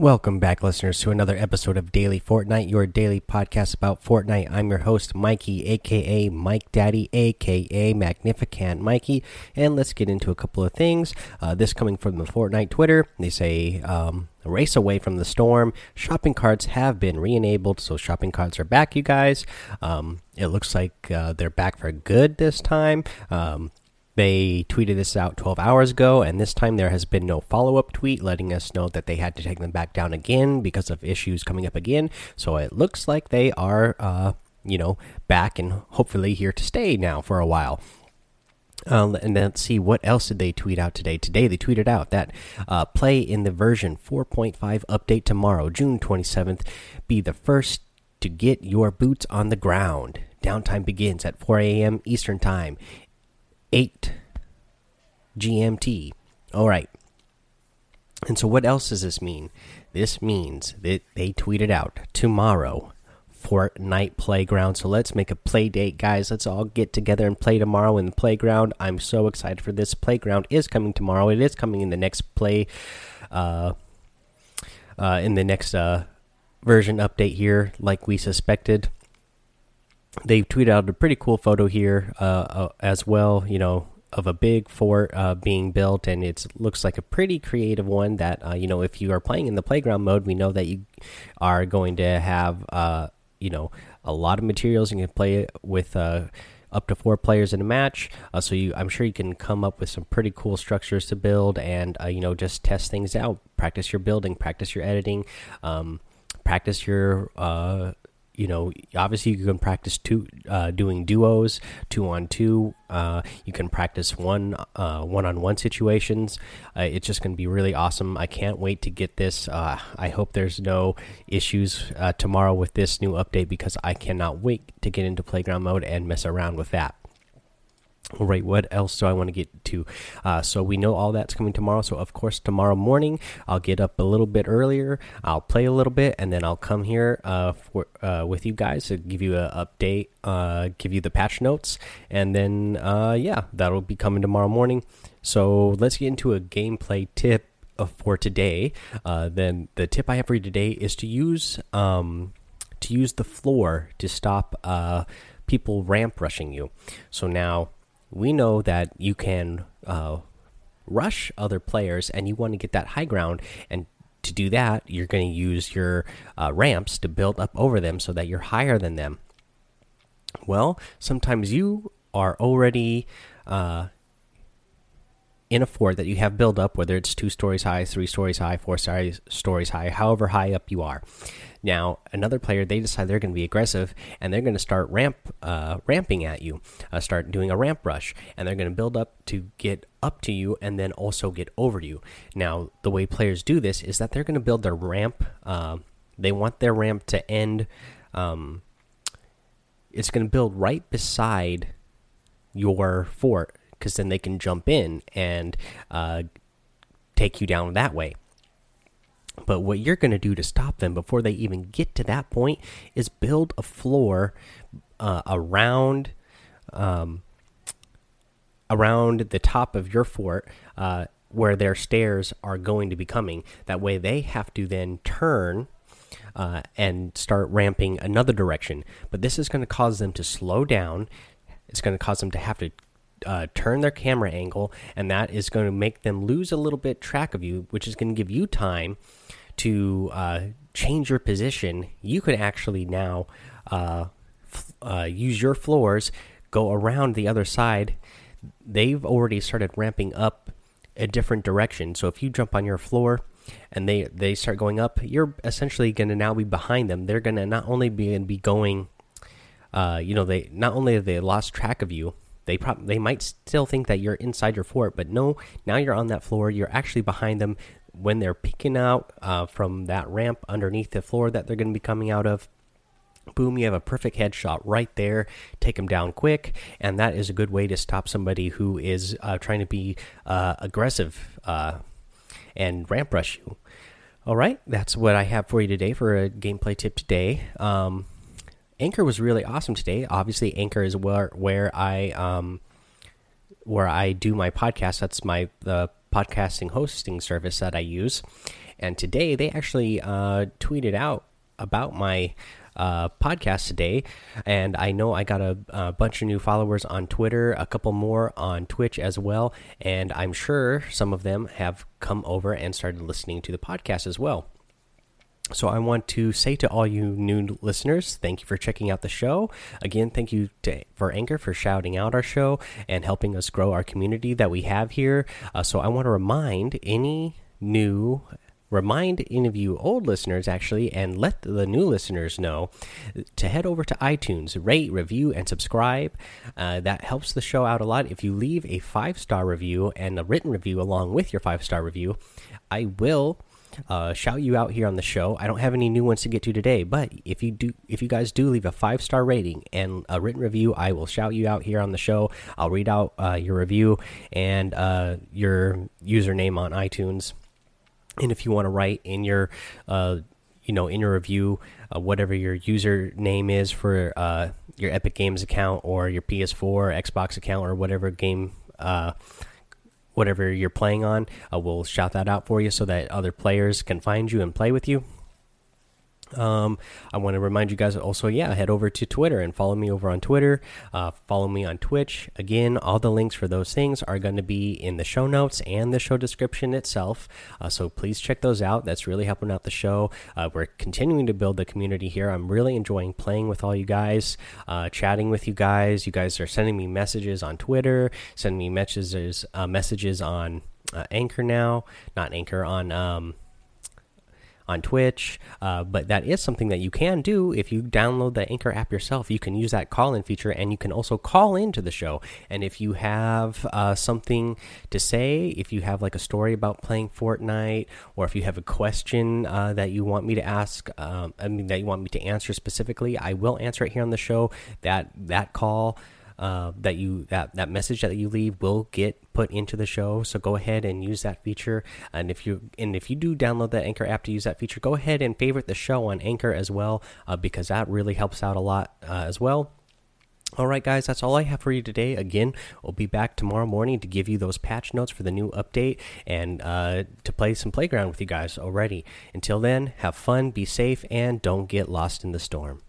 Welcome back, listeners, to another episode of Daily Fortnite, your daily podcast about Fortnite. I'm your host, Mikey, aka Mike Daddy, aka Magnificent Mikey, and let's get into a couple of things. Uh, this coming from the Fortnite Twitter, they say um, race away from the storm. Shopping carts have been re-enabled, so shopping carts are back, you guys. Um, it looks like uh, they're back for good this time. Um, they tweeted this out 12 hours ago, and this time there has been no follow up tweet letting us know that they had to take them back down again because of issues coming up again. So it looks like they are, uh, you know, back and hopefully here to stay now for a while. Uh, and let's see what else did they tweet out today. Today they tweeted out that uh, play in the version 4.5 update tomorrow, June 27th. Be the first to get your boots on the ground. Downtime begins at 4 a.m. Eastern Time. 8 GMT. All right. And so, what else does this mean? This means that they tweeted out tomorrow Fortnite Playground. So, let's make a play date, guys. Let's all get together and play tomorrow in the playground. I'm so excited for this. Playground is coming tomorrow. It is coming in the next play, uh, uh, in the next uh, version update here, like we suspected they tweeted out a pretty cool photo here uh, uh, as well. You know, of a big fort uh, being built, and it looks like a pretty creative one. That uh, you know, if you are playing in the playground mode, we know that you are going to have uh, you know a lot of materials. You can play with uh, up to four players in a match. Uh, so you, I'm sure you can come up with some pretty cool structures to build, and you know just test things out, practice your building, practice your editing, um, practice your you know, obviously you can practice two uh, doing duos, two on two. Uh, you can practice one uh, one on one situations. Uh, it's just going to be really awesome. I can't wait to get this. Uh, I hope there's no issues uh, tomorrow with this new update because I cannot wait to get into playground mode and mess around with that. Right, what else do I want to get to? Uh, so we know all that's coming tomorrow. So of course, tomorrow morning I'll get up a little bit earlier. I'll play a little bit, and then I'll come here uh, for uh, with you guys to give you an update, uh, give you the patch notes, and then uh, yeah, that'll be coming tomorrow morning. So let's get into a gameplay tip uh, for today. then the tip I have for you today is to use um, to use the floor to stop people ramp rushing you. So now we know that you can uh, rush other players and you want to get that high ground. And to do that you're going to use your uh, ramps to build up over them so that you're higher than them. Well sometimes you are already uh, in a fort that you have built up whether it's two stories high three stories high four stories high however high up you are now, another player they decide they're going to be aggressive and they're going to start ramp uh, ramping at you, uh, start doing a ramp rush, and they're going to build up to get up to you and then also get over you. Now, the way players do this is that they're going to build their ramp. Uh, they want their ramp to end. Um, it's going to build right beside your fort because then they can jump in and uh, take you down that way. But what you're going to do to stop them before they even get to that point is build a floor uh, around um, around the top of your fort uh, where their stairs are going to be coming. That way, they have to then turn. Uh, and start ramping another direction. But this is going to cause them to slow down. It's going to cause them to have to uh, turn their camera angle, and that is going to make them lose a little bit track of you, which is going to give you time to uh, change your position, you could actually now uh, uh, use your floors, go around the other side. They've already started ramping up a different direction. So if you jump on your floor and they they start going up, you're essentially going to now be behind them. They're going to not only be be going, uh, you know, they not only have they lost track of you, they probably they might still think that you're inside your fort, but no, now you're on that floor. You're actually behind them when they're peeking out uh, from that ramp underneath the floor that they're going to be coming out of. Boom, you have a perfect headshot right there. Take them down quick, and that is a good way to stop somebody who is uh, trying to be uh, aggressive uh, and ramp rush you. All right, that's what I have for you today for a gameplay tip today. Um, Anchor was really awesome today. Obviously, Anchor is where where I um, where I do my podcast. That's my the podcasting hosting service that I use. And today they actually uh, tweeted out about my uh, podcast today, and I know I got a, a, bunch of new followers on Twitter, a couple more on Twitch as well, and I'm sure some of them have come over and started listening to the podcast as well. So I want to say to all you new listeners, thank you for checking out the show. Again, thank you to, for Anchor for shouting out our show and helping us grow our community that we have here. Uh, so I want to remind any new remind any of you old listeners actually and let the new listeners know to head over to itunes rate review and subscribe uh, that helps the show out a lot if you leave a five star review and a written review along with your five star review i will uh, shout you out here on the show. I don't have any new ones to get to today, but if you do, if you guys do leave a five star rating and a written review, I will shout you out here on the show. I'll read out uh, your review and uh, your username on iTunes. And if you want to write in your, uh, you know, in your review, uh, whatever your username is for uh, your Epic Games account or your PS4, or Xbox account, or whatever game whatever you're playing on. Uh, we'll shout that out for you so that other players can find you and play with you. Um, I want to remind you guys also, yeah, head over to Twitter and follow me over on Twitter. Uh, follow me on Twitch. Again, all the links for those things are going to be in the show notes and the show description itself. Uh, so please check those out. That's really helping out the show. Uh, we're continuing to build the community here. I'm really enjoying playing with all you guys, uh, chatting with you guys. You guys are sending me messages on Twitter, sending me messages, uh, messages on uh, Anchor now, not Anchor on. Um, on Twitch. Uh, but that is something that you can do if you download the Anchor app yourself. You can use that call in feature and you can also call into the show. And if you have uh, something to say, if you have like a story about playing Fortnite, or if you have a question uh, that you want me to ask, um, I mean, that you want me to answer specifically, I will answer it here on the show. That, that call uh, that you that that message that you leave will get put into the show. So go ahead and use that feature. And if you and if you do download the Anchor app to use that feature, go ahead and favorite the show on Anchor as well, uh, because that really helps out a lot uh, as well. All right, guys, that's all I have for you today. Again, we'll be back tomorrow morning to give you those patch notes for the new update and uh, to play some playground with you guys already. Until then, have fun, be safe, and don't get lost in the storm.